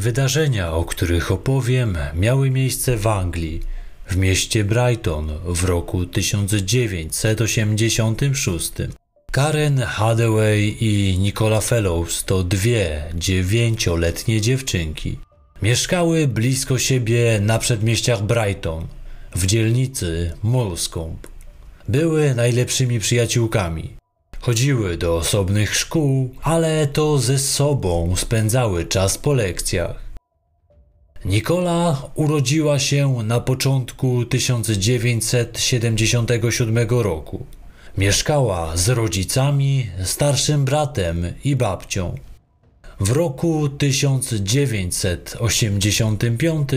Wydarzenia, o których opowiem, miały miejsce w Anglii, w mieście Brighton w roku 1986. Karen Hathaway i Nicola Fellows to dwie dziewięcioletnie dziewczynki. Mieszkały blisko siebie na przedmieściach Brighton, w dzielnicy Molescombe. Były najlepszymi przyjaciółkami. Chodziły do osobnych szkół, ale to ze sobą spędzały czas po lekcjach. Nikola urodziła się na początku 1977 roku. Mieszkała z rodzicami, starszym bratem i babcią. W roku 1985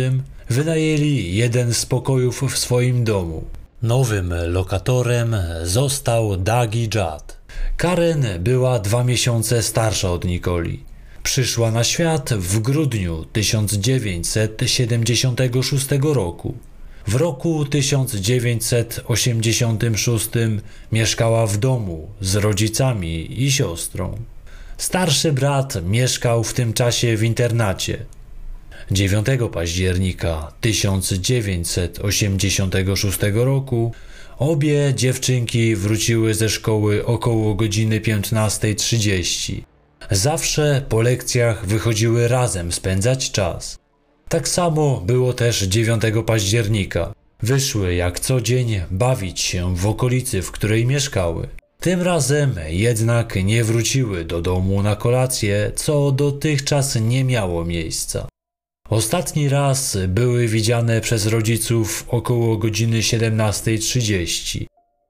wynajęli jeden z pokojów w swoim domu. Nowym lokatorem został Dagi Judd. Karen była dwa miesiące starsza od Nikoli. Przyszła na świat w grudniu 1976 roku. W roku 1986 mieszkała w domu z rodzicami i siostrą. Starszy brat mieszkał w tym czasie w internacie. 9 października 1986 roku obie dziewczynki wróciły ze szkoły około godziny 15.30. Zawsze po lekcjach wychodziły razem spędzać czas. Tak samo było też 9 października. Wyszły jak co dzień bawić się w okolicy, w której mieszkały. Tym razem jednak nie wróciły do domu na kolację, co dotychczas nie miało miejsca. Ostatni raz były widziane przez rodziców około godziny 17.30.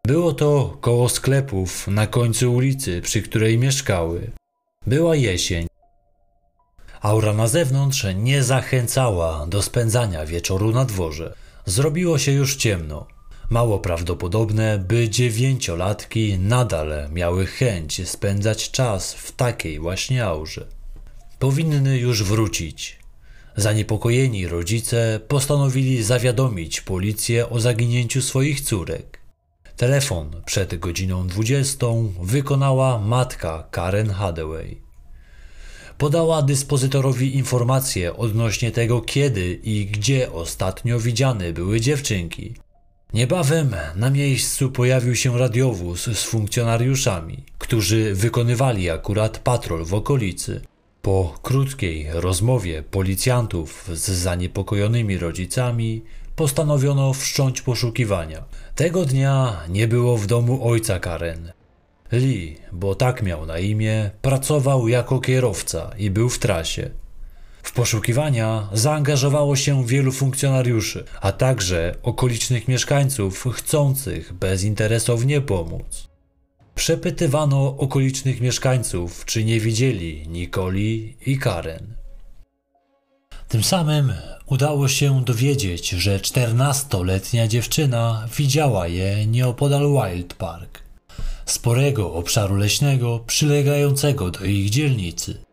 Było to koło sklepów na końcu ulicy, przy której mieszkały. Była jesień. Aura na zewnątrz nie zachęcała do spędzania wieczoru na dworze. Zrobiło się już ciemno. Mało prawdopodobne, by dziewięciolatki nadal miały chęć spędzać czas w takiej właśnie aurze. Powinny już wrócić. Zaniepokojeni rodzice postanowili zawiadomić policję o zaginięciu swoich córek. Telefon przed godziną 20 wykonała matka Karen Hathaway. Podała dyspozytorowi informacje odnośnie tego, kiedy i gdzie ostatnio widziane były dziewczynki. Niebawem na miejscu pojawił się radiowóz z funkcjonariuszami, którzy wykonywali akurat patrol w okolicy. Po krótkiej rozmowie policjantów z zaniepokojonymi rodzicami postanowiono wszcząć poszukiwania. Tego dnia nie było w domu ojca Karen. Lee, bo tak miał na imię, pracował jako kierowca i był w trasie. W poszukiwania zaangażowało się wielu funkcjonariuszy, a także okolicznych mieszkańców chcących bezinteresownie pomóc. Przepytywano okolicznych mieszkańców, czy nie widzieli Nikoli i Karen. Tym samym udało się dowiedzieć, że czternastoletnia dziewczyna widziała je nieopodal Wild Park, sporego obszaru leśnego przylegającego do ich dzielnicy.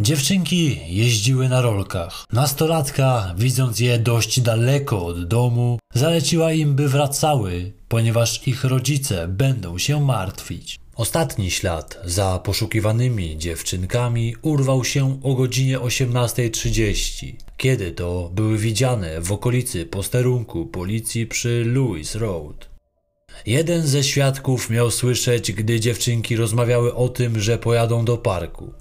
Dziewczynki jeździły na rolkach. Nastolatka, widząc je dość daleko od domu, zaleciła im, by wracały, ponieważ ich rodzice będą się martwić. Ostatni ślad za poszukiwanymi dziewczynkami urwał się o godzinie 18.30, kiedy to były widziane w okolicy posterunku policji przy Lewis Road. Jeden ze świadków miał słyszeć, gdy dziewczynki rozmawiały o tym, że pojadą do parku.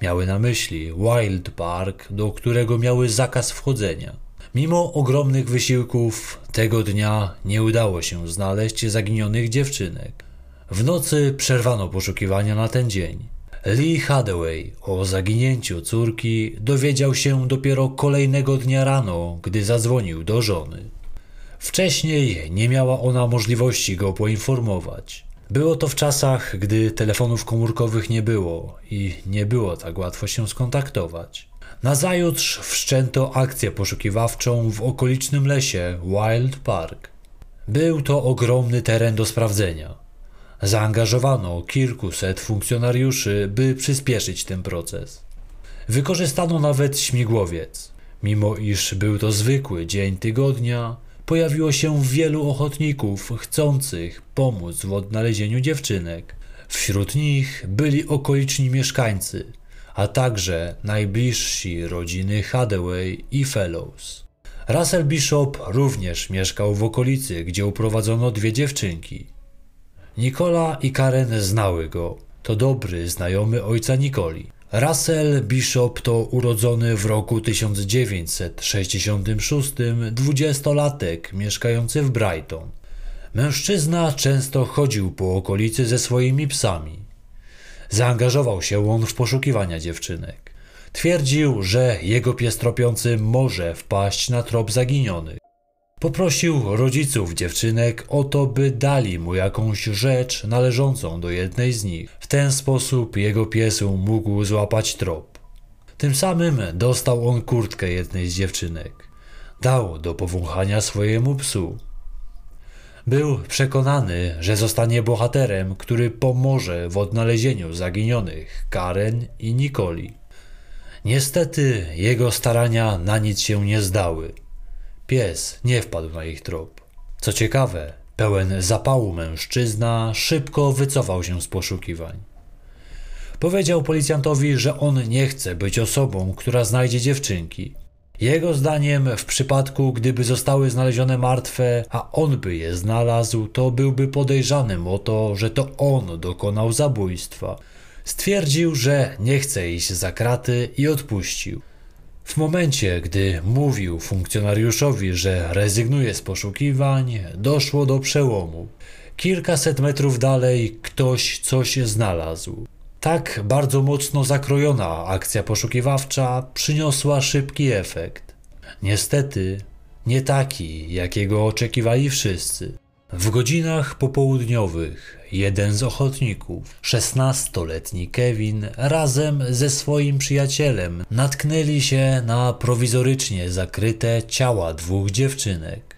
Miały na myśli Wild Park, do którego miały zakaz wchodzenia. Mimo ogromnych wysiłków, tego dnia nie udało się znaleźć zaginionych dziewczynek. W nocy przerwano poszukiwania na ten dzień. Lee Hathaway o zaginięciu córki dowiedział się dopiero kolejnego dnia rano, gdy zadzwonił do żony. Wcześniej nie miała ona możliwości go poinformować. Było to w czasach, gdy telefonów komórkowych nie było i nie było tak łatwo się skontaktować. Nazajutrz wszczęto akcję poszukiwawczą w okolicznym lesie Wild Park. Był to ogromny teren do sprawdzenia. Zaangażowano kilkuset funkcjonariuszy, by przyspieszyć ten proces. Wykorzystano nawet śmigłowiec. Mimo iż był to zwykły dzień tygodnia, pojawiło się wielu ochotników chcących pomóc w odnalezieniu dziewczynek. Wśród nich byli okoliczni mieszkańcy, a także najbliżsi rodziny Hathaway i Fellows. Russell Bishop również mieszkał w okolicy, gdzie uprowadzono dwie dziewczynki. Nikola i Karen znały go. To dobry znajomy ojca Nikoli. Russell Bishop to urodzony w roku 1966 dwudziestolatek mieszkający w Brighton. Mężczyzna często chodził po okolicy ze swoimi psami. Zaangażował się on w poszukiwania dziewczynek. Twierdził, że jego pies tropiący może wpaść na trop zaginionych. Poprosił rodziców dziewczynek o to, by dali mu jakąś rzecz należącą do jednej z nich. W ten sposób jego pies mógł złapać trop. Tym samym dostał on kurtkę jednej z dziewczynek. Dał do powąchania swojemu psu. Był przekonany, że zostanie bohaterem, który pomoże w odnalezieniu zaginionych Karen i Nikoli. Niestety jego starania na nic się nie zdały. Pies nie wpadł na ich trop. Co ciekawe, pełen zapału mężczyzna szybko wycofał się z poszukiwań. Powiedział policjantowi, że on nie chce być osobą, która znajdzie dziewczynki. Jego zdaniem, w przypadku gdyby zostały znalezione martwe, a on by je znalazł, to byłby podejrzanym o to, że to on dokonał zabójstwa. Stwierdził, że nie chce iść za kraty i odpuścił. W momencie, gdy mówił funkcjonariuszowi, że rezygnuje z poszukiwań, doszło do przełomu. Kilkaset metrów dalej ktoś coś znalazł. Tak bardzo mocno zakrojona akcja poszukiwawcza przyniosła szybki efekt. Niestety, nie taki, jakiego oczekiwali wszyscy. W godzinach popołudniowych jeden z ochotników, szesnastoletni Kevin, razem ze swoim przyjacielem natknęli się na prowizorycznie zakryte ciała dwóch dziewczynek.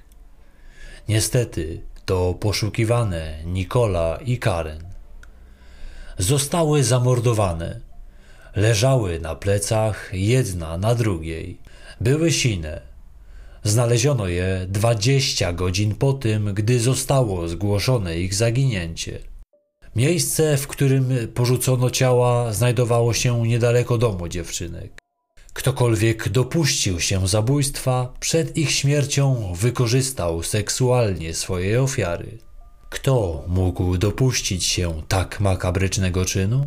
Niestety, to poszukiwane Nikola i Karen. Zostały zamordowane. Leżały na plecach jedna na drugiej. Były sine Znaleziono je 20 godzin po tym, gdy zostało zgłoszone ich zaginięcie. Miejsce, w którym porzucono ciała, znajdowało się niedaleko domu dziewczynek. Ktokolwiek dopuścił się zabójstwa, przed ich śmiercią wykorzystał seksualnie swojej ofiary. Kto mógł dopuścić się tak makabrycznego czynu?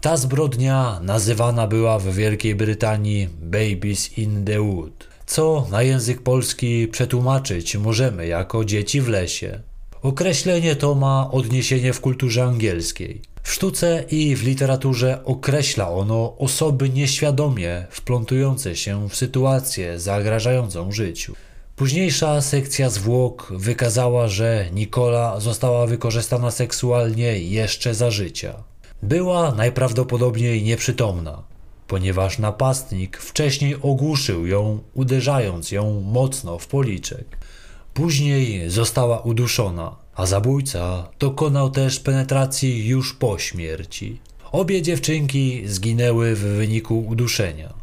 Ta zbrodnia nazywana była w Wielkiej Brytanii Babies in the Wood co na język polski przetłumaczyć możemy jako dzieci w lesie. Określenie to ma odniesienie w kulturze angielskiej. W sztuce i w literaturze określa ono osoby nieświadomie wplątujące się w sytuację zagrażającą życiu. Późniejsza sekcja zwłok wykazała, że Nikola została wykorzystana seksualnie jeszcze za życia. Była najprawdopodobniej nieprzytomna ponieważ napastnik wcześniej ogłuszył ją, uderzając ją mocno w policzek. Później została uduszona, a zabójca dokonał też penetracji już po śmierci. Obie dziewczynki zginęły w wyniku uduszenia,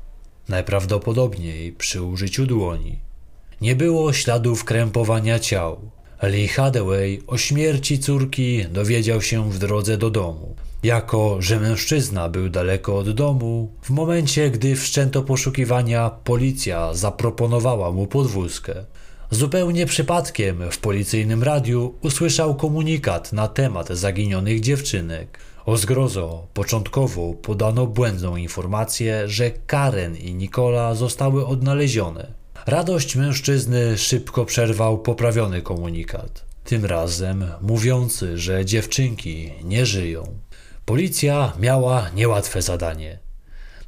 najprawdopodobniej przy użyciu dłoni. Nie było śladów krępowania ciał. Lee Hathaway o śmierci córki dowiedział się w drodze do domu. Jako, że mężczyzna był daleko od domu, w momencie gdy wszczęto poszukiwania, policja zaproponowała mu podwózkę. Zupełnie przypadkiem w policyjnym radiu usłyszał komunikat na temat zaginionych dziewczynek. O zgrozo, początkowo podano błędną informację, że Karen i Nikola zostały odnalezione. Radość mężczyzny szybko przerwał poprawiony komunikat. Tym razem mówiący, że dziewczynki nie żyją. Policja miała niełatwe zadanie.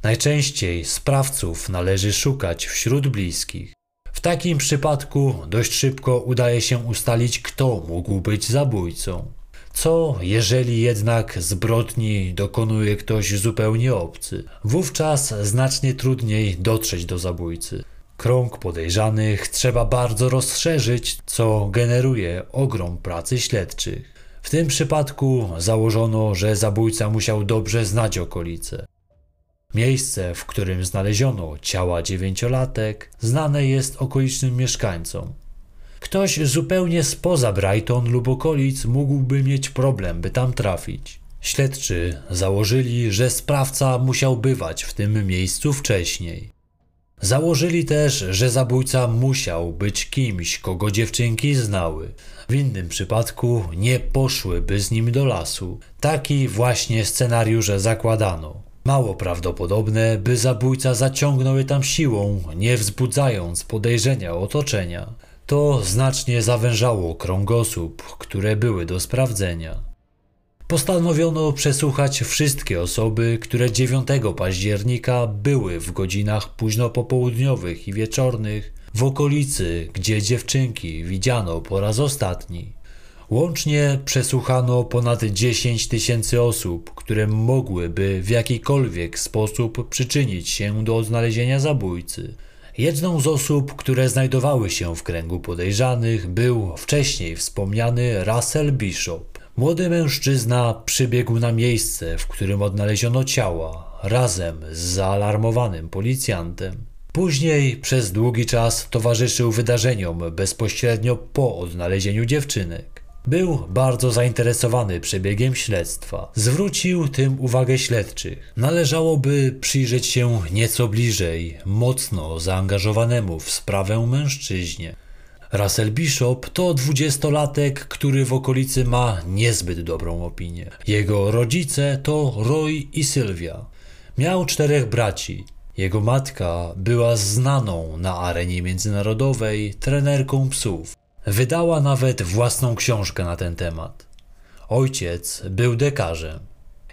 Najczęściej sprawców należy szukać wśród bliskich. W takim przypadku dość szybko udaje się ustalić, kto mógł być zabójcą. Co jeżeli jednak zbrodni dokonuje ktoś zupełnie obcy? Wówczas znacznie trudniej dotrzeć do zabójcy. Krąg podejrzanych trzeba bardzo rozszerzyć, co generuje ogrom pracy śledczych. W tym przypadku założono, że zabójca musiał dobrze znać okolice. Miejsce, w którym znaleziono ciała dziewięciolatek, znane jest okolicznym mieszkańcom. Ktoś zupełnie spoza Brighton lub okolic mógłby mieć problem, by tam trafić. Śledczy założyli, że sprawca musiał bywać w tym miejscu wcześniej. Założyli też, że zabójca musiał być kimś, kogo dziewczynki znały. W innym przypadku nie poszłyby z nim do lasu. Taki właśnie scenariusz zakładano. Mało prawdopodobne, by zabójca zaciągnął je tam siłą, nie wzbudzając podejrzenia otoczenia. To znacznie zawężało krąg osób, które były do sprawdzenia. Postanowiono przesłuchać wszystkie osoby, które 9 października były w godzinach późno popołudniowych i wieczornych w okolicy, gdzie dziewczynki widziano po raz ostatni. Łącznie przesłuchano ponad 10 tysięcy osób, które mogłyby w jakikolwiek sposób przyczynić się do odnalezienia zabójcy. Jedną z osób, które znajdowały się w kręgu podejrzanych, był wcześniej wspomniany Russell Bishop. Młody mężczyzna przybiegł na miejsce, w którym odnaleziono ciała, razem z zaalarmowanym policjantem. Później przez długi czas towarzyszył wydarzeniom bezpośrednio po odnalezieniu dziewczynek. Był bardzo zainteresowany przebiegiem śledztwa. Zwrócił tym uwagę śledczych. Należałoby przyjrzeć się nieco bliżej mocno zaangażowanemu w sprawę mężczyźnie. Russell Bishop to dwudziestolatek, który w okolicy ma niezbyt dobrą opinię. Jego rodzice to Roy i Sylwia. Miał czterech braci. Jego matka była znaną na arenie międzynarodowej trenerką psów. Wydała nawet własną książkę na ten temat. Ojciec był dekarzem.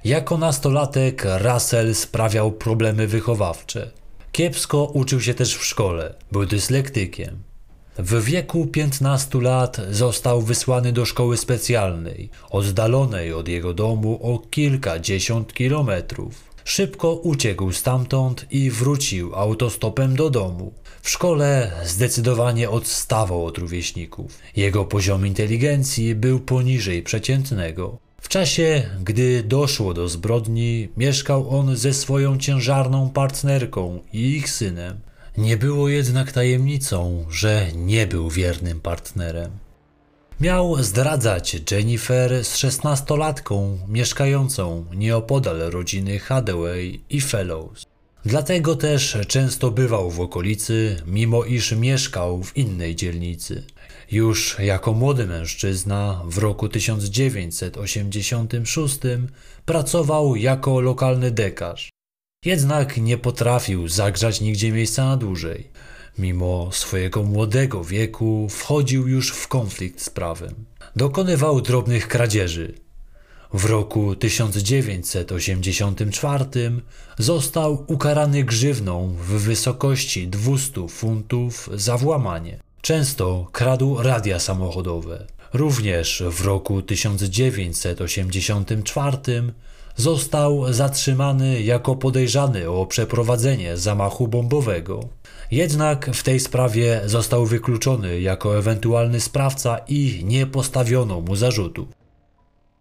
Jako nastolatek Russell sprawiał problemy wychowawcze. Kiepsko uczył się też w szkole, był dyslektykiem. W wieku 15 lat został wysłany do szkoły specjalnej, oddalonej od jego domu o kilkadziesiąt kilometrów. Szybko uciekł stamtąd i wrócił autostopem do domu. W szkole zdecydowanie odstawał od rówieśników. Jego poziom inteligencji był poniżej przeciętnego. W czasie, gdy doszło do zbrodni, mieszkał on ze swoją ciężarną partnerką i ich synem. Nie było jednak tajemnicą, że nie był wiernym partnerem. Miał zdradzać Jennifer z szesnastolatką mieszkającą nieopodal rodziny Hathaway i Fellows. Dlatego też często bywał w okolicy, mimo iż mieszkał w innej dzielnicy. Już jako młody mężczyzna w roku 1986 pracował jako lokalny dekarz. Jednak nie potrafił zagrzać nigdzie miejsca na dłużej. Mimo swojego młodego wieku wchodził już w konflikt z prawem. Dokonywał drobnych kradzieży. W roku 1984 został ukarany grzywną w wysokości 200 funtów za włamanie. Często kradł radia samochodowe. Również w roku 1984 został zatrzymany jako podejrzany o przeprowadzenie zamachu bombowego. Jednak w tej sprawie został wykluczony jako ewentualny sprawca i nie postawiono mu zarzutu.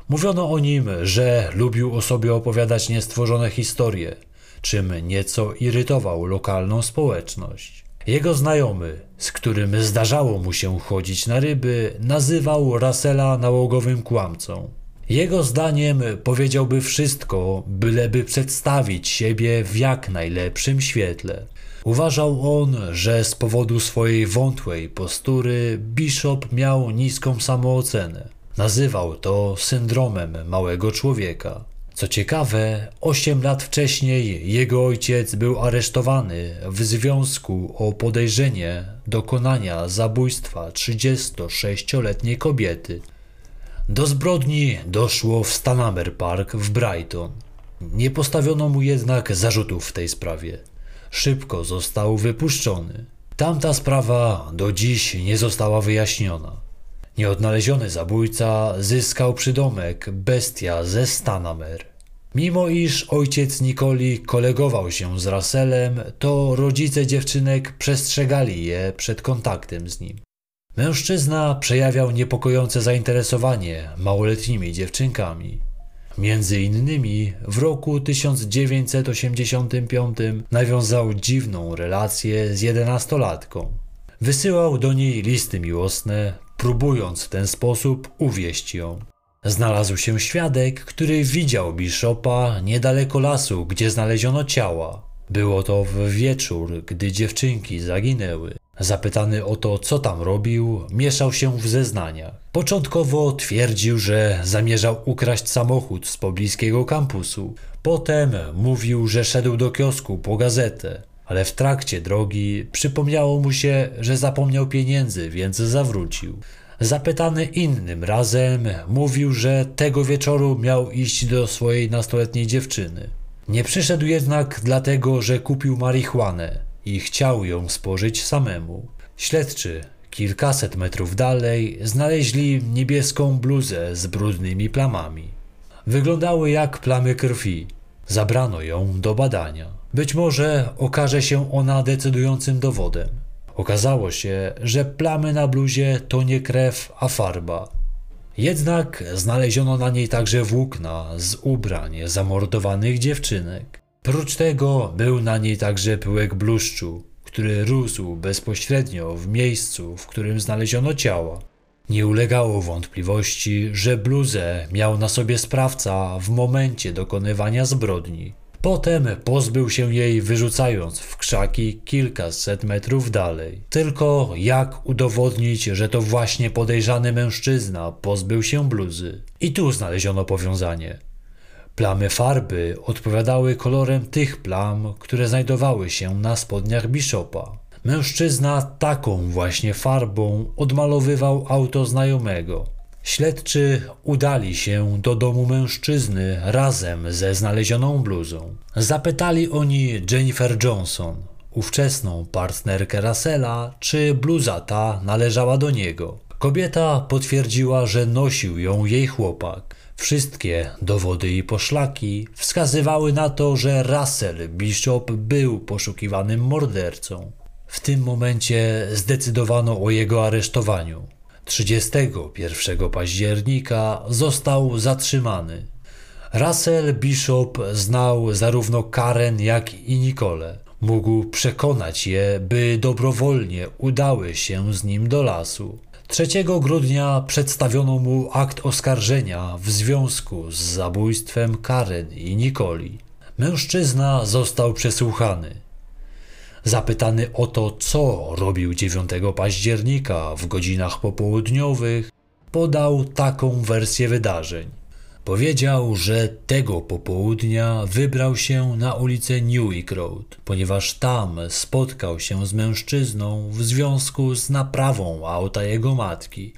Mówiono o nim, że lubił o sobie opowiadać niestworzone historie, czym nieco irytował lokalną społeczność. Jego znajomy, z którym zdarzało mu się chodzić na ryby, nazywał Russella nałogowym kłamcą. Jego zdaniem powiedziałby wszystko, byleby przedstawić siebie w jak najlepszym świetle. Uważał on, że z powodu swojej wątłej postury Bishop miał niską samoocenę. Nazywał to syndromem małego człowieka. Co ciekawe, 8 lat wcześniej jego ojciec był aresztowany w związku o podejrzenie dokonania zabójstwa 36-letniej kobiety. Do zbrodni doszło w Stanamer Park w Brighton. Nie postawiono mu jednak zarzutów w tej sprawie. Szybko został wypuszczony. Tamta sprawa do dziś nie została wyjaśniona. Nieodnaleziony zabójca zyskał przydomek bestia ze Stanamer. Mimo iż ojciec Nikoli kolegował się z Russellem, to rodzice dziewczynek przestrzegali je przed kontaktem z nim. Mężczyzna przejawiał niepokojące zainteresowanie małoletnimi dziewczynkami. Między innymi w roku 1985 nawiązał dziwną relację z jedenastolatką. Wysyłał do niej listy miłosne, próbując w ten sposób uwieść ją. Znalazł się świadek, który widział Bishopa niedaleko lasu, gdzie znaleziono ciała. Było to w wieczór, gdy dziewczynki zaginęły. Zapytany o to, co tam robił, mieszał się w zeznaniach. Początkowo twierdził, że zamierzał ukraść samochód z pobliskiego kampusu. Potem mówił, że szedł do kiosku po gazetę, ale w trakcie drogi przypomniało mu się, że zapomniał pieniędzy, więc zawrócił. Zapytany innym razem, mówił, że tego wieczoru miał iść do swojej nastoletniej dziewczyny. Nie przyszedł jednak dlatego, że kupił marihuanę i chciał ją spożyć samemu. Śledczy kilkaset metrów dalej znaleźli niebieską bluzę z brudnymi plamami. Wyglądały jak plamy krwi. Zabrano ją do badania. Być może okaże się ona decydującym dowodem. Okazało się, że plamy na bluzie to nie krew, a farba. Jednak znaleziono na niej także włókna z ubrań zamordowanych dziewczynek. Prócz tego był na niej także pyłek bluszczu, który rósł bezpośrednio w miejscu, w którym znaleziono ciała. Nie ulegało wątpliwości, że bluzę miał na sobie sprawca w momencie dokonywania zbrodni. Potem pozbył się jej wyrzucając w krzaki kilkaset metrów dalej. Tylko jak udowodnić, że to właśnie podejrzany mężczyzna pozbył się bluzy? I tu znaleziono powiązanie. Plamy farby odpowiadały kolorem tych plam, które znajdowały się na spodniach Bishopa. Mężczyzna taką właśnie farbą odmalowywał auto znajomego. Śledczy udali się do domu mężczyzny razem ze znalezioną bluzą. Zapytali oni Jennifer Johnson, ówczesną partnerkę Russella, czy bluza ta należała do niego. Kobieta potwierdziła, że nosił ją jej chłopak. Wszystkie dowody i poszlaki wskazywały na to, że Russell Bishop był poszukiwanym mordercą. W tym momencie zdecydowano o jego aresztowaniu. 31 października został zatrzymany. Russell Bishop znał zarówno Karen, jak i Nicole. Mógł przekonać je, by dobrowolnie udały się z nim do lasu. 3 grudnia przedstawiono mu akt oskarżenia w związku z zabójstwem Karen i Nikoli. Mężczyzna został przesłuchany. Zapytany o to, co robił 9 października w godzinach popołudniowych, podał taką wersję wydarzeń. Powiedział, że tego popołudnia wybrał się na ulicę Newick Road, ponieważ tam spotkał się z mężczyzną w związku z naprawą auta jego matki.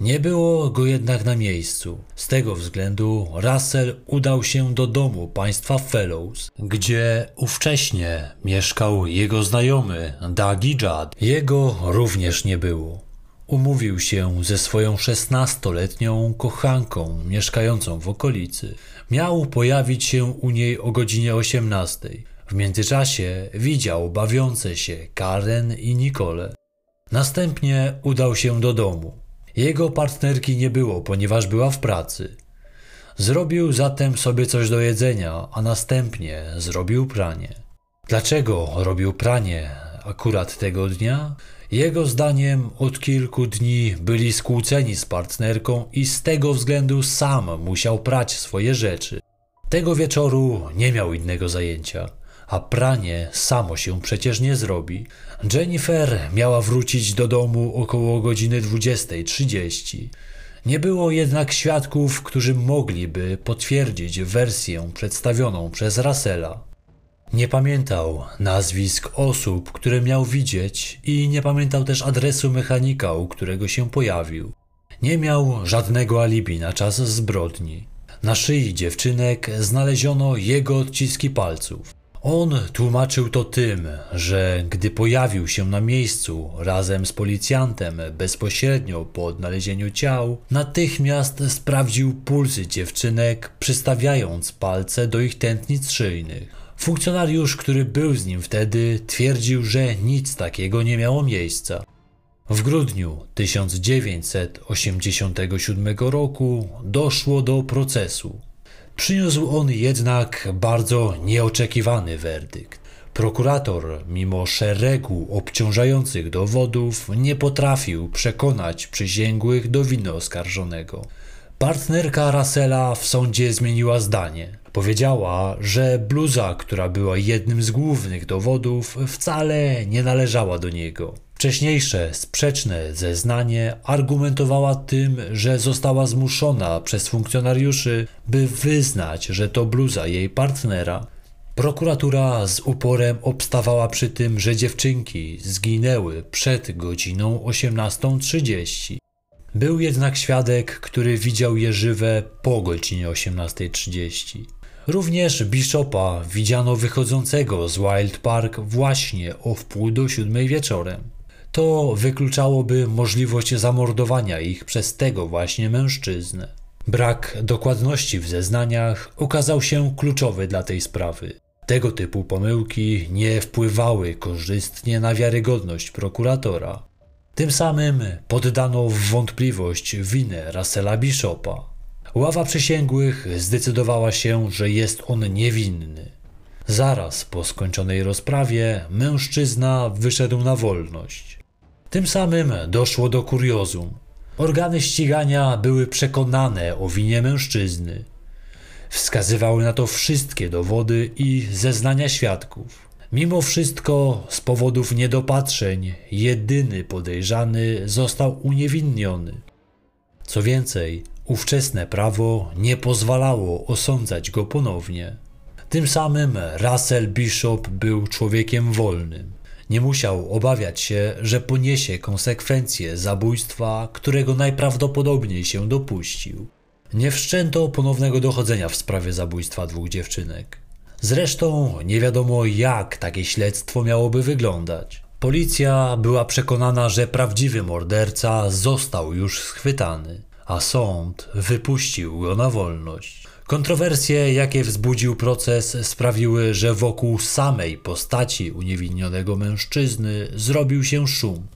Nie było go jednak na miejscu. Z tego względu Russell udał się do domu państwa Fellows, gdzie ówcześnie mieszkał jego znajomy Dougie Judd. Jego również nie było umówił się ze swoją szesnastoletnią kochanką mieszkającą w okolicy. Miał pojawić się u niej o godzinie 18. W międzyczasie widział bawiące się Karen i Nicole. Następnie udał się do domu. Jego partnerki nie było, ponieważ była w pracy. Zrobił zatem sobie coś do jedzenia, a następnie zrobił pranie. Dlaczego robił pranie akurat tego dnia? Jego zdaniem od kilku dni byli skłóceni z partnerką i z tego względu sam musiał prać swoje rzeczy. Tego wieczoru nie miał innego zajęcia, a pranie samo się przecież nie zrobi. Jennifer miała wrócić do domu około godziny 20.30. Nie było jednak świadków, którzy mogliby potwierdzić wersję przedstawioną przez Russella. Nie pamiętał nazwisk osób, które miał widzieć i nie pamiętał też adresu mechanika, u którego się pojawił. Nie miał żadnego alibi na czas zbrodni. Na szyi dziewczynek znaleziono jego odciski palców. On tłumaczył to tym, że gdy pojawił się na miejscu razem z policjantem bezpośrednio po odnalezieniu ciał, natychmiast sprawdził pulsy dziewczynek, przystawiając palce do ich tętnic szyjnych. Funkcjonariusz, który był z nim wtedy, twierdził, że nic takiego nie miało miejsca. W grudniu 1987 roku doszło do procesu. Przyniósł on jednak bardzo nieoczekiwany werdykt. Prokurator, mimo szeregu obciążających dowodów, nie potrafił przekonać przysięgłych do winy oskarżonego. Partnerka Russella w sądzie zmieniła zdanie. Powiedziała, że bluza, która była jednym z głównych dowodów, wcale nie należała do niego. Wcześniejsze sprzeczne zeznanie argumentowała tym, że została zmuszona przez funkcjonariuszy, by wyznać, że to bluza jej partnera. Prokuratura z uporem obstawała przy tym, że dziewczynki zginęły przed godziną 18.30. Był jednak świadek, który widział je żywe po godzinie 18.30. Również Bishopa widziano wychodzącego z Wild Park właśnie o wpół do siódmej wieczorem. To wykluczałoby możliwość zamordowania ich przez tego właśnie mężczyznę. Brak dokładności w zeznaniach okazał się kluczowy dla tej sprawy. Tego typu pomyłki nie wpływały korzystnie na wiarygodność prokuratora. Tym samym poddano w wątpliwość winę Russella Bishopa. Ława przysięgłych zdecydowała się, że jest on niewinny. Zaraz po skończonej rozprawie mężczyzna wyszedł na wolność. Tym samym doszło do kuriozum. Organy ścigania były przekonane o winie mężczyzny. Wskazywały na to wszystkie dowody i zeznania świadków. Mimo wszystko, z powodów niedopatrzeń, jedyny podejrzany został uniewinniony. Co więcej, ówczesne prawo nie pozwalało osądzać go ponownie. Tym samym Russell Bishop był człowiekiem wolnym. Nie musiał obawiać się, że poniesie konsekwencje zabójstwa, którego najprawdopodobniej się dopuścił. Nie wszczęto ponownego dochodzenia w sprawie zabójstwa dwóch dziewczynek. Zresztą nie wiadomo, jak takie śledztwo miałoby wyglądać. Policja była przekonana, że prawdziwy morderca został już schwytany, a sąd wypuścił go na wolność. Kontrowersje, jakie wzbudził proces, sprawiły, że wokół samej postaci uniewinnionego mężczyzny zrobił się szum.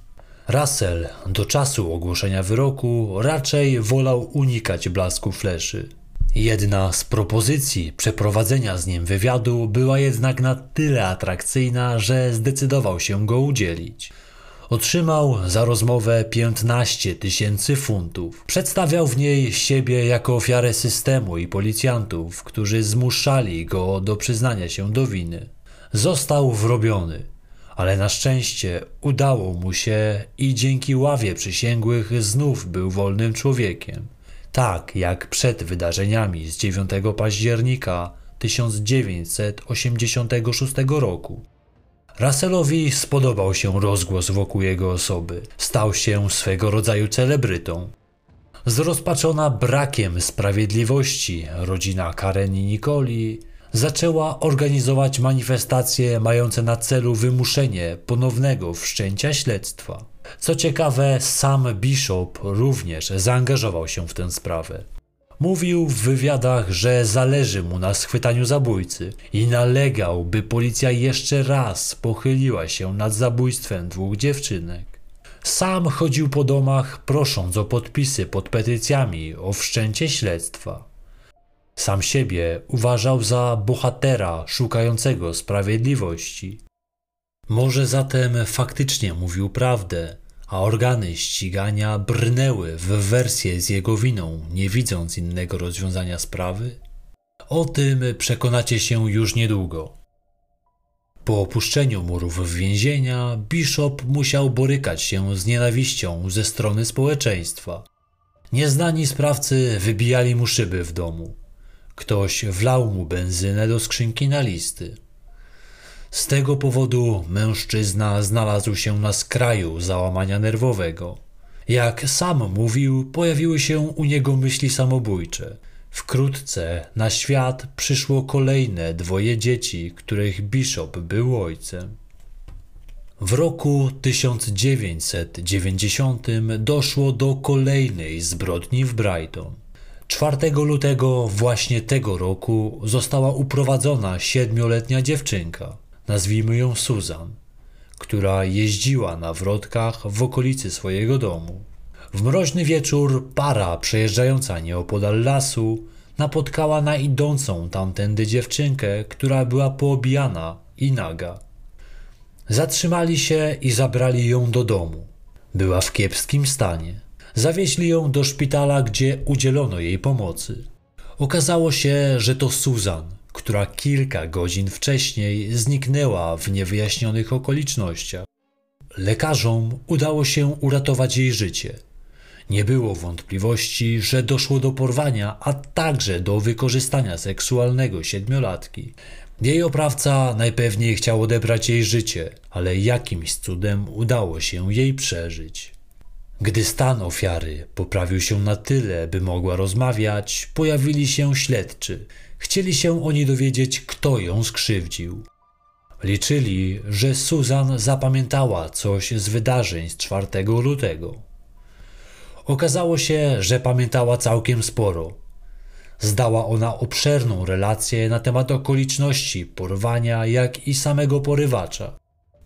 Russell do czasu ogłoszenia wyroku raczej wolał unikać blasku fleszy. Jedna z propozycji przeprowadzenia z nim wywiadu była jednak na tyle atrakcyjna, że zdecydował się go udzielić. Otrzymał za rozmowę 15 tysięcy funtów. Przedstawiał w niej siebie jako ofiarę systemu i policjantów, którzy zmuszali go do przyznania się do winy. Został wrobiony, ale na szczęście udało mu się i dzięki ławie przysięgłych znów był wolnym człowiekiem. Tak jak przed wydarzeniami z 9 października 1986 roku. Russellowi spodobał się rozgłos wokół jego osoby. Stał się swego rodzaju celebrytą. Zrozpaczona brakiem sprawiedliwości, rodzina Karen i Nicoli zaczęła organizować manifestacje mające na celu wymuszenie ponownego wszczęcia śledztwa. Co ciekawe, sam Bishop również zaangażował się w tę sprawę. Mówił w wywiadach, że zależy mu na schwytaniu zabójcy i nalegał, by policja jeszcze raz pochyliła się nad zabójstwem dwóch dziewczynek. Sam chodził po domach, prosząc o podpisy pod petycjami o wszczęcie śledztwa. Sam siebie uważał za bohatera szukającego sprawiedliwości. Może zatem faktycznie mówił prawdę, a organy ścigania brnęły w wersję z jego winą, nie widząc innego rozwiązania sprawy? O tym przekonacie się już niedługo. Po opuszczeniu murów więzienia, Bishop musiał borykać się z nienawiścią ze strony społeczeństwa. Nieznani sprawcy wybijali mu szyby w domu. Ktoś wlał mu benzynę do skrzynki na listy. Z tego powodu mężczyzna znalazł się na skraju załamania nerwowego. Jak sam mówił, pojawiły się u niego myśli samobójcze. Wkrótce na świat przyszło kolejne dwoje dzieci, których Bishop był ojcem. W roku 1990 doszło do kolejnej zbrodni w Brighton. 4 lutego właśnie tego roku została uprowadzona siedmioletnia dziewczynka nazwijmy ją Susan, która jeździła na wrotkach w okolicy swojego domu. W mroźny wieczór para przejeżdżająca nieopodal lasu napotkała na idącą tamtędy dziewczynkę, która była poobijana i naga. Zatrzymali się i zabrali ją do domu. Była w kiepskim stanie. Zawieźli ją do szpitala, gdzie udzielono jej pomocy. Okazało się, że to Susan, która kilka godzin wcześniej zniknęła w niewyjaśnionych okolicznościach. Lekarzom udało się uratować jej życie. Nie było wątpliwości, że doszło do porwania, a także do wykorzystania seksualnego siedmiolatki. Jej oprawca najpewniej chciał odebrać jej życie, ale jakimś cudem udało się jej przeżyć. Gdy stan ofiary poprawił się na tyle, by mogła rozmawiać, pojawili się śledczy. Chcieli się oni dowiedzieć, kto ją skrzywdził. Liczyli, że Susan zapamiętała coś z wydarzeń z 4 lutego. Okazało się, że pamiętała całkiem sporo. Zdała ona obszerną relację na temat okoliczności porwania, jak i samego porywacza.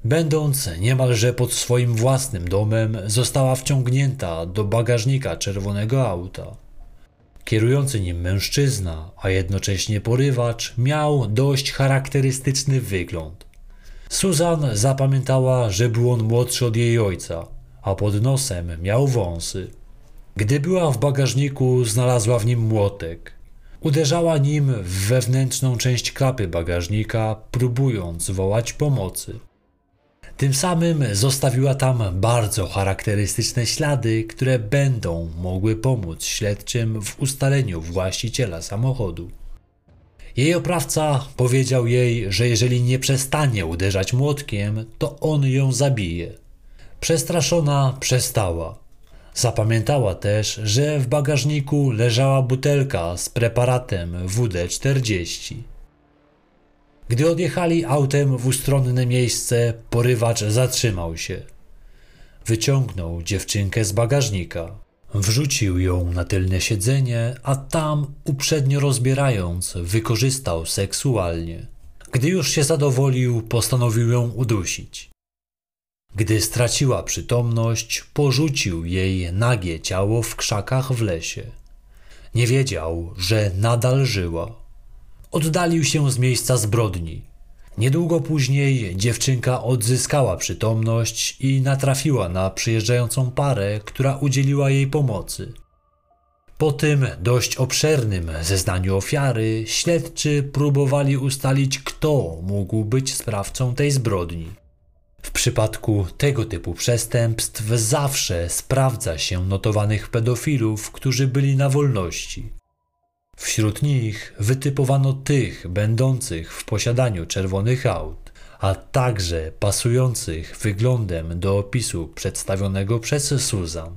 Będąc niemalże pod swoim własnym domem, została wciągnięta do bagażnika czerwonego auta. Kierujący nim mężczyzna, a jednocześnie porywacz, miał dość charakterystyczny wygląd. Susan zapamiętała, że był on młodszy od jej ojca, a pod nosem miał wąsy. Gdy była w bagażniku, znalazła w nim młotek. Uderzała nim w wewnętrzną część klapy bagażnika, próbując wołać pomocy. Tym samym zostawiła tam bardzo charakterystyczne ślady, które będą mogły pomóc śledczym w ustaleniu właściciela samochodu. Jej oprawca powiedział jej, że jeżeli nie przestanie uderzać młotkiem, to on ją zabije. Przestraszona przestała. Zapamiętała też, że w bagażniku leżała butelka z preparatem WD-40. Gdy odjechali autem w ustronne miejsce, porywacz zatrzymał się. Wyciągnął dziewczynkę z bagażnika. Wrzucił ją na tylne siedzenie, a tam, uprzednio rozbierając, wykorzystał seksualnie. Gdy już się zadowolił, postanowił ją udusić. Gdy straciła przytomność, porzucił jej nagie ciało w krzakach w lesie. Nie wiedział, że nadal żyła. Oddalił się z miejsca zbrodni. Niedługo później dziewczynka odzyskała przytomność i natrafiła na przyjeżdżającą parę, która udzieliła jej pomocy. Po tym dość obszernym zeznaniu ofiary, śledczy próbowali ustalić, kto mógł być sprawcą tej zbrodni. W przypadku tego typu przestępstw zawsze sprawdza się notowanych pedofilów, którzy byli na wolności. Wśród nich wytypowano tych będących w posiadaniu czerwonych aut, a także pasujących wyglądem do opisu przedstawionego przez Susan.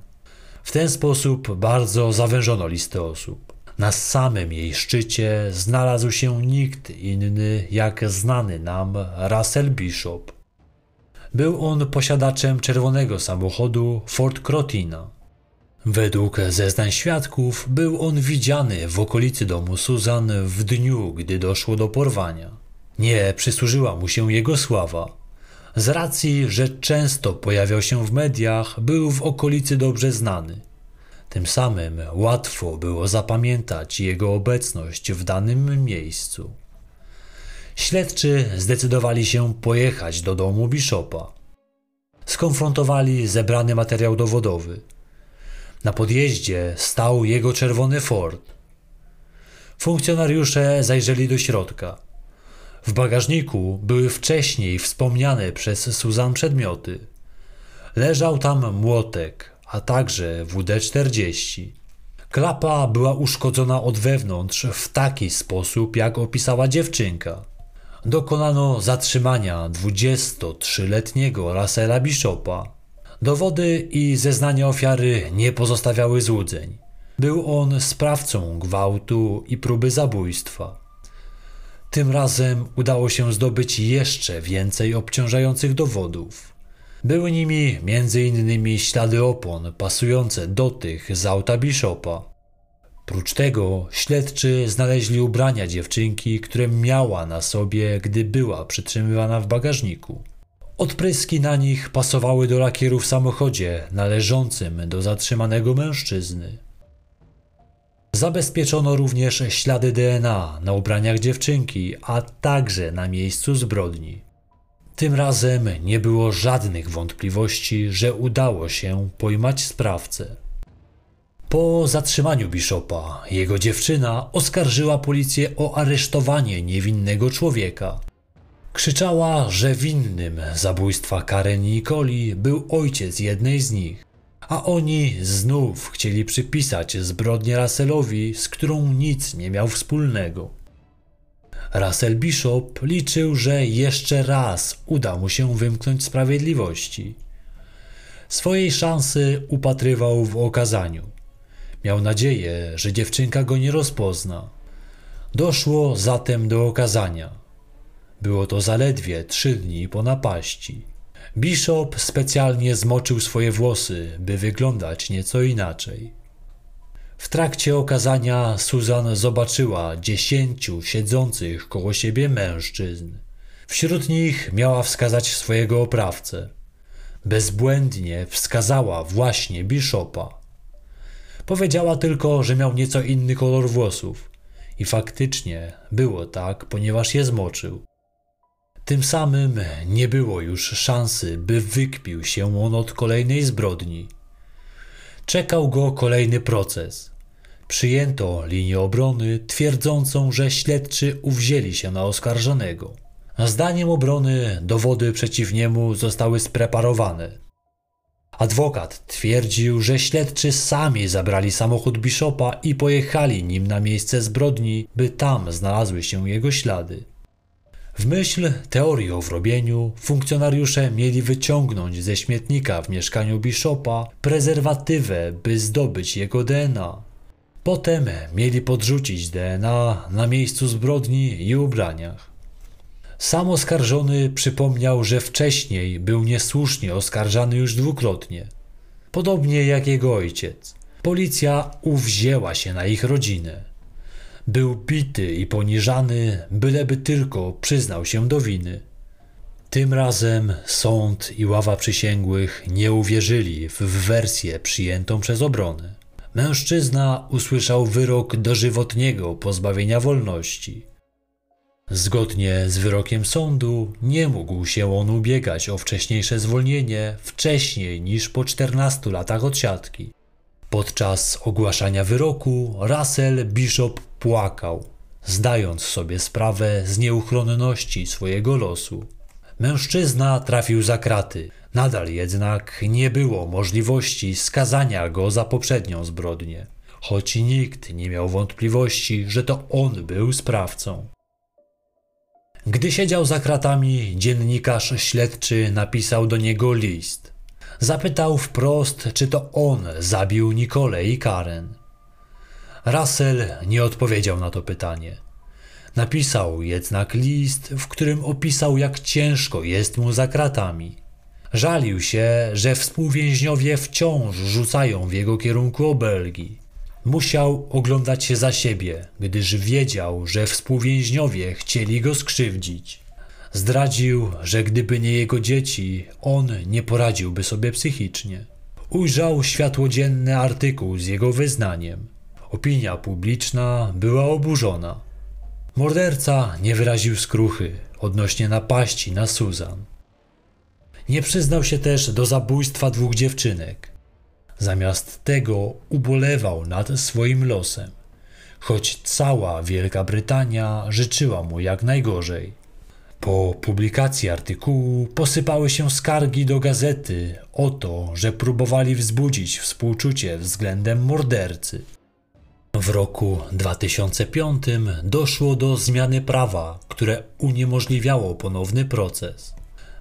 W ten sposób bardzo zawężono listę osób. Na samym jej szczycie znalazł się nikt inny jak znany nam Russell Bishop. Był on posiadaczem czerwonego samochodu Ford Crotina Według zeznań świadków był on widziany w okolicy domu Susan w dniu, gdy doszło do porwania. Nie przysłużyła mu się jego sława. Z racji, że często pojawiał się w mediach, był w okolicy dobrze znany. Tym samym łatwo było zapamiętać jego obecność w danym miejscu. Śledczy zdecydowali się pojechać do domu Bishopa. Skonfrontowali zebrany materiał dowodowy – na podjeździe stał jego czerwony Ford. Funkcjonariusze zajrzeli do środka. W bagażniku były wcześniej wspomniane przez Suzan przedmioty. Leżał tam młotek, a także WD-40. Klapa była uszkodzona od wewnątrz w taki sposób, jak opisała dziewczynka. Dokonano zatrzymania 23-letniego Russella Bishopa. Dowody i zeznania ofiary nie pozostawiały złudzeń. Był on sprawcą gwałtu i próby zabójstwa. Tym razem udało się zdobyć jeszcze więcej obciążających dowodów. Były nimi m.in. ślady opon pasujące do tych z auta Bishopa. Prócz tego śledczy znaleźli ubrania dziewczynki, które miała na sobie, gdy była przytrzymywana w bagażniku. Odpryski na nich pasowały do lakieru w samochodzie należącym do zatrzymanego mężczyzny. Zabezpieczono również ślady DNA na ubraniach dziewczynki, a także na miejscu zbrodni. Tym razem nie było żadnych wątpliwości, że udało się pojmać sprawcę. Po zatrzymaniu Bishopa, jego dziewczyna oskarżyła policję o aresztowanie niewinnego człowieka. Krzyczała, że winnym zabójstwa Karen i Nicoli był ojciec jednej z nich, a oni znów chcieli przypisać zbrodnię Russellowi, z którą nic nie miał wspólnego. Russell Bishop liczył, że jeszcze raz uda mu się wymknąć sprawiedliwości. Swojej szansy upatrywał w okazaniu. Miał nadzieję, że dziewczynka go nie rozpozna. Doszło zatem do okazania. Było to zaledwie trzy dni po napaści. Bishop specjalnie zmoczył swoje włosy, by wyglądać nieco inaczej. W trakcie okazania Susan zobaczyła dziesięciu siedzących koło siebie mężczyzn. Wśród nich miała wskazać swojego oprawcę. Bezbłędnie wskazała właśnie Bishopa. Powiedziała tylko, że miał nieco inny kolor włosów. I faktycznie było tak, ponieważ je zmoczył. Tym samym nie było już szansy, by wykpił się on od kolejnej zbrodni. Czekał go kolejny proces. Przyjęto linię obrony twierdzącą, że śledczy uwzięli się na oskarżonego. Zdaniem obrony dowody przeciw niemu zostały spreparowane. Adwokat twierdził, że śledczy sami zabrali samochód Bishopa i pojechali nim na miejsce zbrodni, by tam znalazły się jego ślady. W myśl teorii o wrobieniu funkcjonariusze mieli wyciągnąć ze śmietnika w mieszkaniu Bishopa prezerwatywę, by zdobyć jego DNA. Potem mieli podrzucić DNA na miejscu zbrodni i ubraniach. Sam oskarżony przypomniał, że wcześniej był niesłusznie oskarżany już dwukrotnie. Podobnie jak jego ojciec. Policja uwzięła się na ich rodzinę. Był bity i poniżany, byleby tylko przyznał się do winy. Tym razem sąd i ława przysięgłych nie uwierzyli w wersję przyjętą przez obronę. Mężczyzna usłyszał wyrok dożywotniego pozbawienia wolności. Zgodnie z wyrokiem sądu nie mógł się on ubiegać o wcześniejsze zwolnienie wcześniej niż po 14 latach odsiadki. Podczas ogłaszania wyroku Russell Bishop płakał, zdając sobie sprawę z nieuchronności swojego losu. Mężczyzna trafił za kraty, nadal jednak nie było możliwości skazania go za poprzednią zbrodnię, choć nikt nie miał wątpliwości, że to on był sprawcą. Gdy siedział za kratami, dziennikarz śledczy napisał do niego list. Zapytał wprost, czy to on zabił Nikolę i Karen. Russell nie odpowiedział na to pytanie. Napisał jednak list, w którym opisał, jak ciężko jest mu za kratami. Żalił się, że współwięźniowie wciąż rzucają w jego kierunku obelgi. Musiał oglądać się za siebie, gdyż wiedział, że współwięźniowie chcieli go skrzywdzić. Zdradził, że gdyby nie jego dzieci, on nie poradziłby sobie psychicznie. Ujrzał światło dzienne artykuł z jego wyznaniem. Opinia publiczna była oburzona. Morderca nie wyraził skruchy odnośnie napaści na Susan. Nie przyznał się też do zabójstwa dwóch dziewczynek. Zamiast tego ubolewał nad swoim losem, choć cała Wielka Brytania życzyła mu jak najgorzej. Po publikacji artykułu posypały się skargi do gazety o to, że próbowali wzbudzić współczucie względem mordercy. W roku 2005 doszło do zmiany prawa, które uniemożliwiało ponowny proces.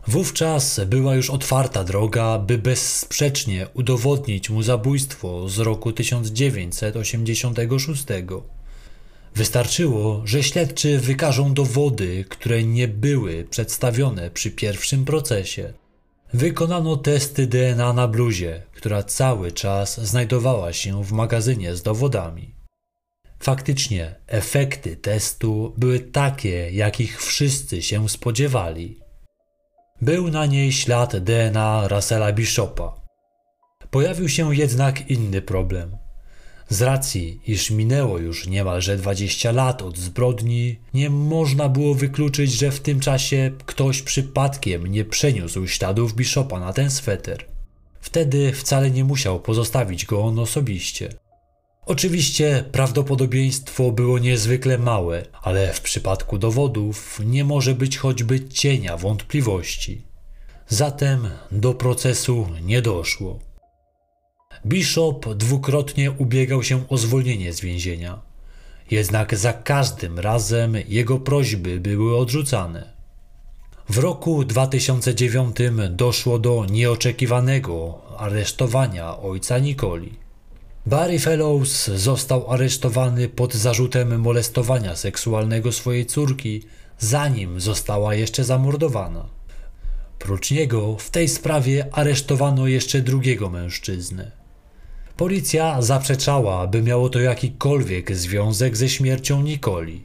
Wówczas była już otwarta droga, by bezsprzecznie udowodnić mu zabójstwo z roku 1986. Wystarczyło, że śledczy wykażą dowody, które nie były przedstawione przy pierwszym procesie. Wykonano testy DNA na bluzie, która cały czas znajdowała się w magazynie z dowodami. Faktycznie, efekty testu były takie, jakich wszyscy się spodziewali. Był na niej ślad DNA Russella Bishopa. Pojawił się jednak inny problem. Z racji, iż minęło już niemalże 20 lat od zbrodni, nie można było wykluczyć, że w tym czasie ktoś przypadkiem nie przeniósł śladów Bishopa na ten sweter. Wtedy wcale nie musiał pozostawić go on osobiście. Oczywiście prawdopodobieństwo było niezwykle małe, ale w przypadku dowodów nie może być choćby cienia wątpliwości. Zatem do procesu nie doszło. Bishop dwukrotnie ubiegał się o zwolnienie z więzienia. Jednak za każdym razem jego prośby były odrzucane. W roku 2009 doszło do nieoczekiwanego aresztowania ojca Nikoli. Barry Fellows został aresztowany pod zarzutem molestowania seksualnego swojej córki, zanim została jeszcze zamordowana. Prócz niego w tej sprawie aresztowano jeszcze drugiego mężczyznę. Policja zaprzeczała, by miało to jakikolwiek związek ze śmiercią Nikoli.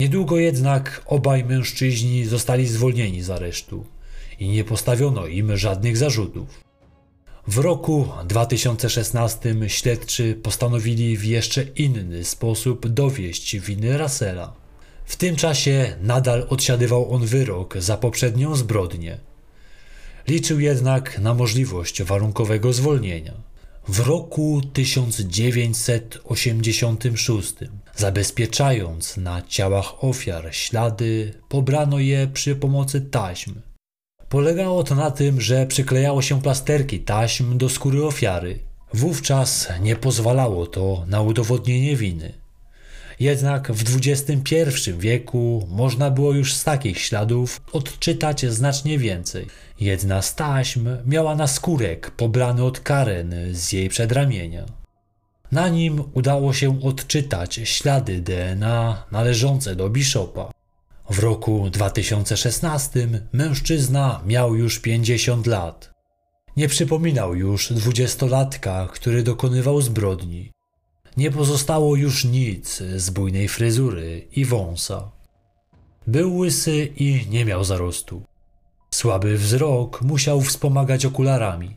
Niedługo jednak obaj mężczyźni zostali zwolnieni z aresztu i nie postawiono im żadnych zarzutów. W roku 2016 śledczy postanowili w jeszcze inny sposób dowieść winy Russella. W tym czasie nadal odsiadywał on wyrok za poprzednią zbrodnię. Liczył jednak na możliwość warunkowego zwolnienia. W roku 1986, zabezpieczając na ciałach ofiar ślady, pobrano je przy pomocy taśm. Polegało to na tym, że przyklejało się plasterki taśm do skóry ofiary. Wówczas nie pozwalało to na udowodnienie winy. Jednak w XXI wieku można było już z takich śladów odczytać znacznie więcej. Jedna z taśm miała naskórek pobrany od Karen z jej przedramienia. Na nim udało się odczytać ślady DNA należące do Bishopa. W roku 2016 mężczyzna miał już 50 lat. Nie przypominał już dwudziestolatka, który dokonywał zbrodni. Nie pozostało już nic z bujnej fryzury i wąsa. Był łysy i nie miał zarostu. Słaby wzrok musiał wspomagać okularami.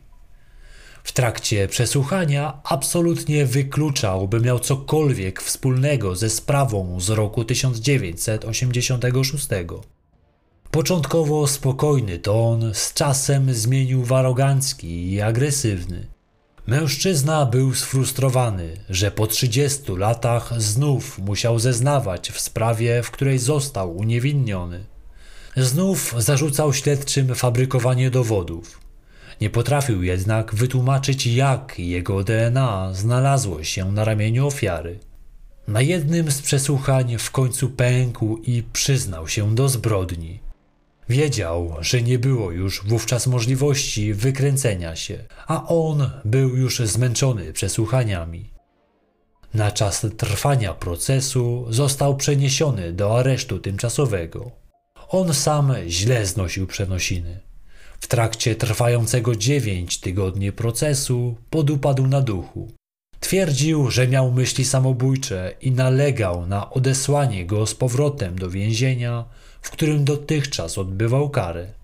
W trakcie przesłuchania absolutnie wykluczał, by miał cokolwiek wspólnego ze sprawą z roku 1986. Początkowo spokojny ton z czasem zmienił w arogancki i agresywny. Mężczyzna był sfrustrowany, że po 30 latach znów musiał zeznawać w sprawie, w której został uniewinniony. Znów zarzucał śledczym fabrykowanie dowodów. Nie potrafił jednak wytłumaczyć, jak jego DNA znalazło się na ramieniu ofiary. Na jednym z przesłuchań w końcu pękł i przyznał się do zbrodni. Wiedział, że nie było już wówczas możliwości wykręcenia się, a on był już zmęczony przesłuchaniami. Na czas trwania procesu został przeniesiony do aresztu tymczasowego. On sam źle znosił przenosiny. W trakcie trwającego dziewięć tygodni procesu podupadł na duchu. Twierdził, że miał myśli samobójcze i nalegał na odesłanie go z powrotem do więzienia, w którym dotychczas odbywał karę.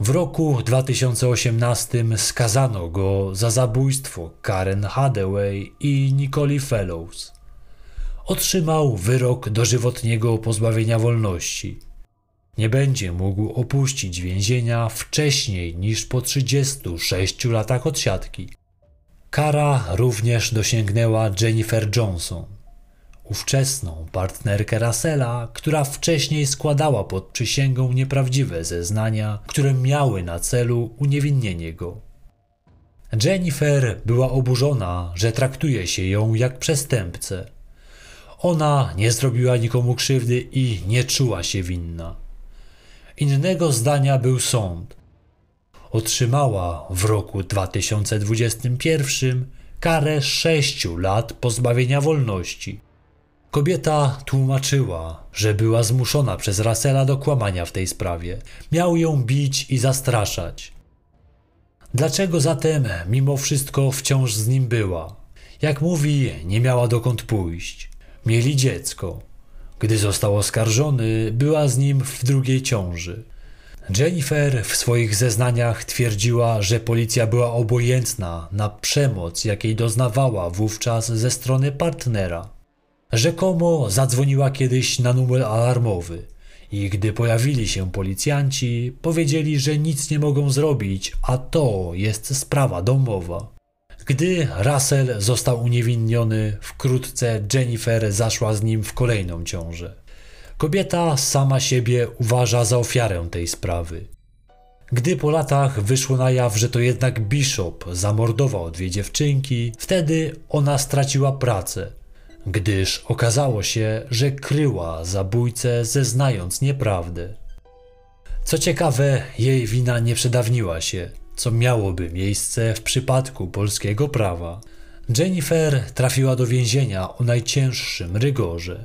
W roku 2018 skazano go za zabójstwo Karen Hathaway i Nicole Fellows. Otrzymał wyrok dożywotniego pozbawienia wolności. Nie będzie mógł opuścić więzienia wcześniej niż po 36 latach odsiadki. Kara również dosięgnęła Jennifer Johnson ówczesną partnerkę Russella, która wcześniej składała pod przysięgą nieprawdziwe zeznania, które miały na celu uniewinnienie go. Jennifer była oburzona, że traktuje się ją jak przestępcę. Ona nie zrobiła nikomu krzywdy i nie czuła się winna. Innego zdania był sąd. Otrzymała w roku 2021 karę sześciu lat pozbawienia wolności. Kobieta tłumaczyła, że była zmuszona przez Rasela do kłamania w tej sprawie. Miał ją bić i zastraszać. Dlaczego zatem mimo wszystko wciąż z nim była? Jak mówi, nie miała dokąd pójść. Mieli dziecko. Gdy został oskarżony, była z nim w drugiej ciąży. Jennifer w swoich zeznaniach twierdziła, że policja była obojętna na przemoc, jakiej doznawała wówczas ze strony partnera. Rzekomo zadzwoniła kiedyś na numer alarmowy i gdy pojawili się policjanci, powiedzieli, że nic nie mogą zrobić, a to jest sprawa domowa. Gdy Russell został uniewinniony, wkrótce Jennifer zaszła z nim w kolejną ciążę. Kobieta sama siebie uważa za ofiarę tej sprawy. Gdy po latach wyszło na jaw, że to jednak Bishop zamordował dwie dziewczynki, wtedy ona straciła pracę, gdyż okazało się, że kryła zabójcę, zeznając nieprawdę. Co ciekawe, jej wina nie przedawniła się, co miałoby miejsce w przypadku polskiego prawa. Jennifer trafiła do więzienia o najcięższym rygorze.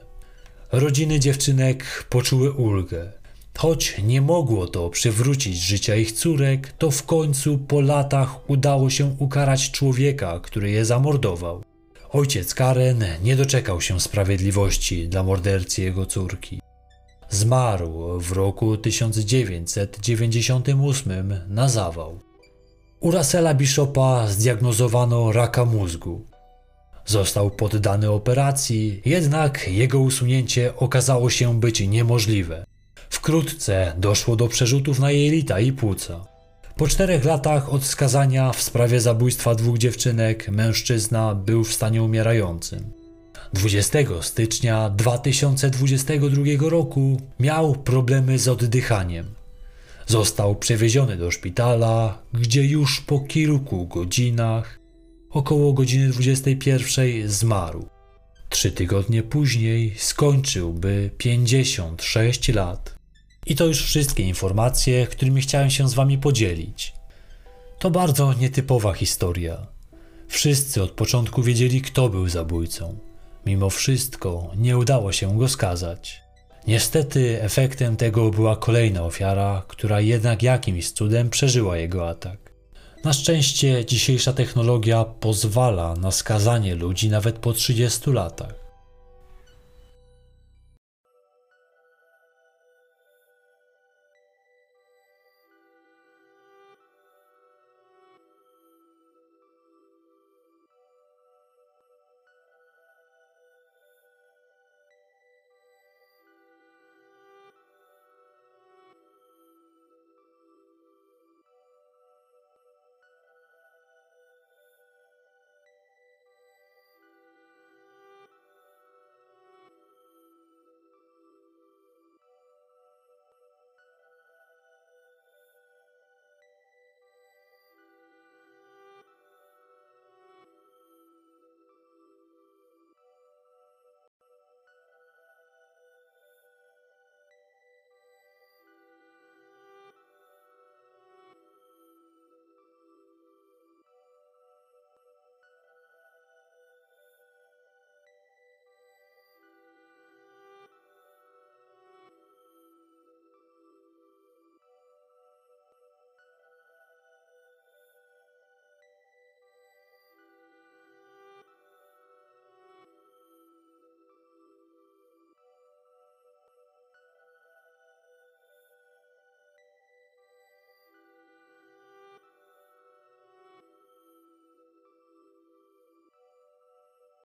Rodziny dziewczynek poczuły ulgę. Choć nie mogło to przywrócić życia ich córek, to w końcu po latach udało się ukarać człowieka, który je zamordował. Ojciec Karen nie doczekał się sprawiedliwości dla mordercy jego córki. Zmarł w roku 1998 na zawał. U Russella Bishopa zdiagnozowano raka mózgu. Został poddany operacji, jednak jego usunięcie okazało się być niemożliwe. Wkrótce doszło do przerzutów na jelita i płuca. Po czterech latach od skazania w sprawie zabójstwa dwóch dziewczynek mężczyzna był w stanie umierającym. 20 stycznia 2022 roku miał problemy z oddychaniem. Został przewieziony do szpitala, gdzie już po kilku godzinach, około godziny 21, zmarł. Trzy tygodnie później skończyłby 56 lat. I to już wszystkie informacje, którymi chciałem się z Wami podzielić. To bardzo nietypowa historia. Wszyscy od początku wiedzieli, kto był zabójcą. Mimo wszystko nie udało się go skazać. Niestety efektem tego była kolejna ofiara, która jednak jakimś cudem przeżyła jego atak. Na szczęście dzisiejsza technologia pozwala na skazanie ludzi nawet po 30 latach.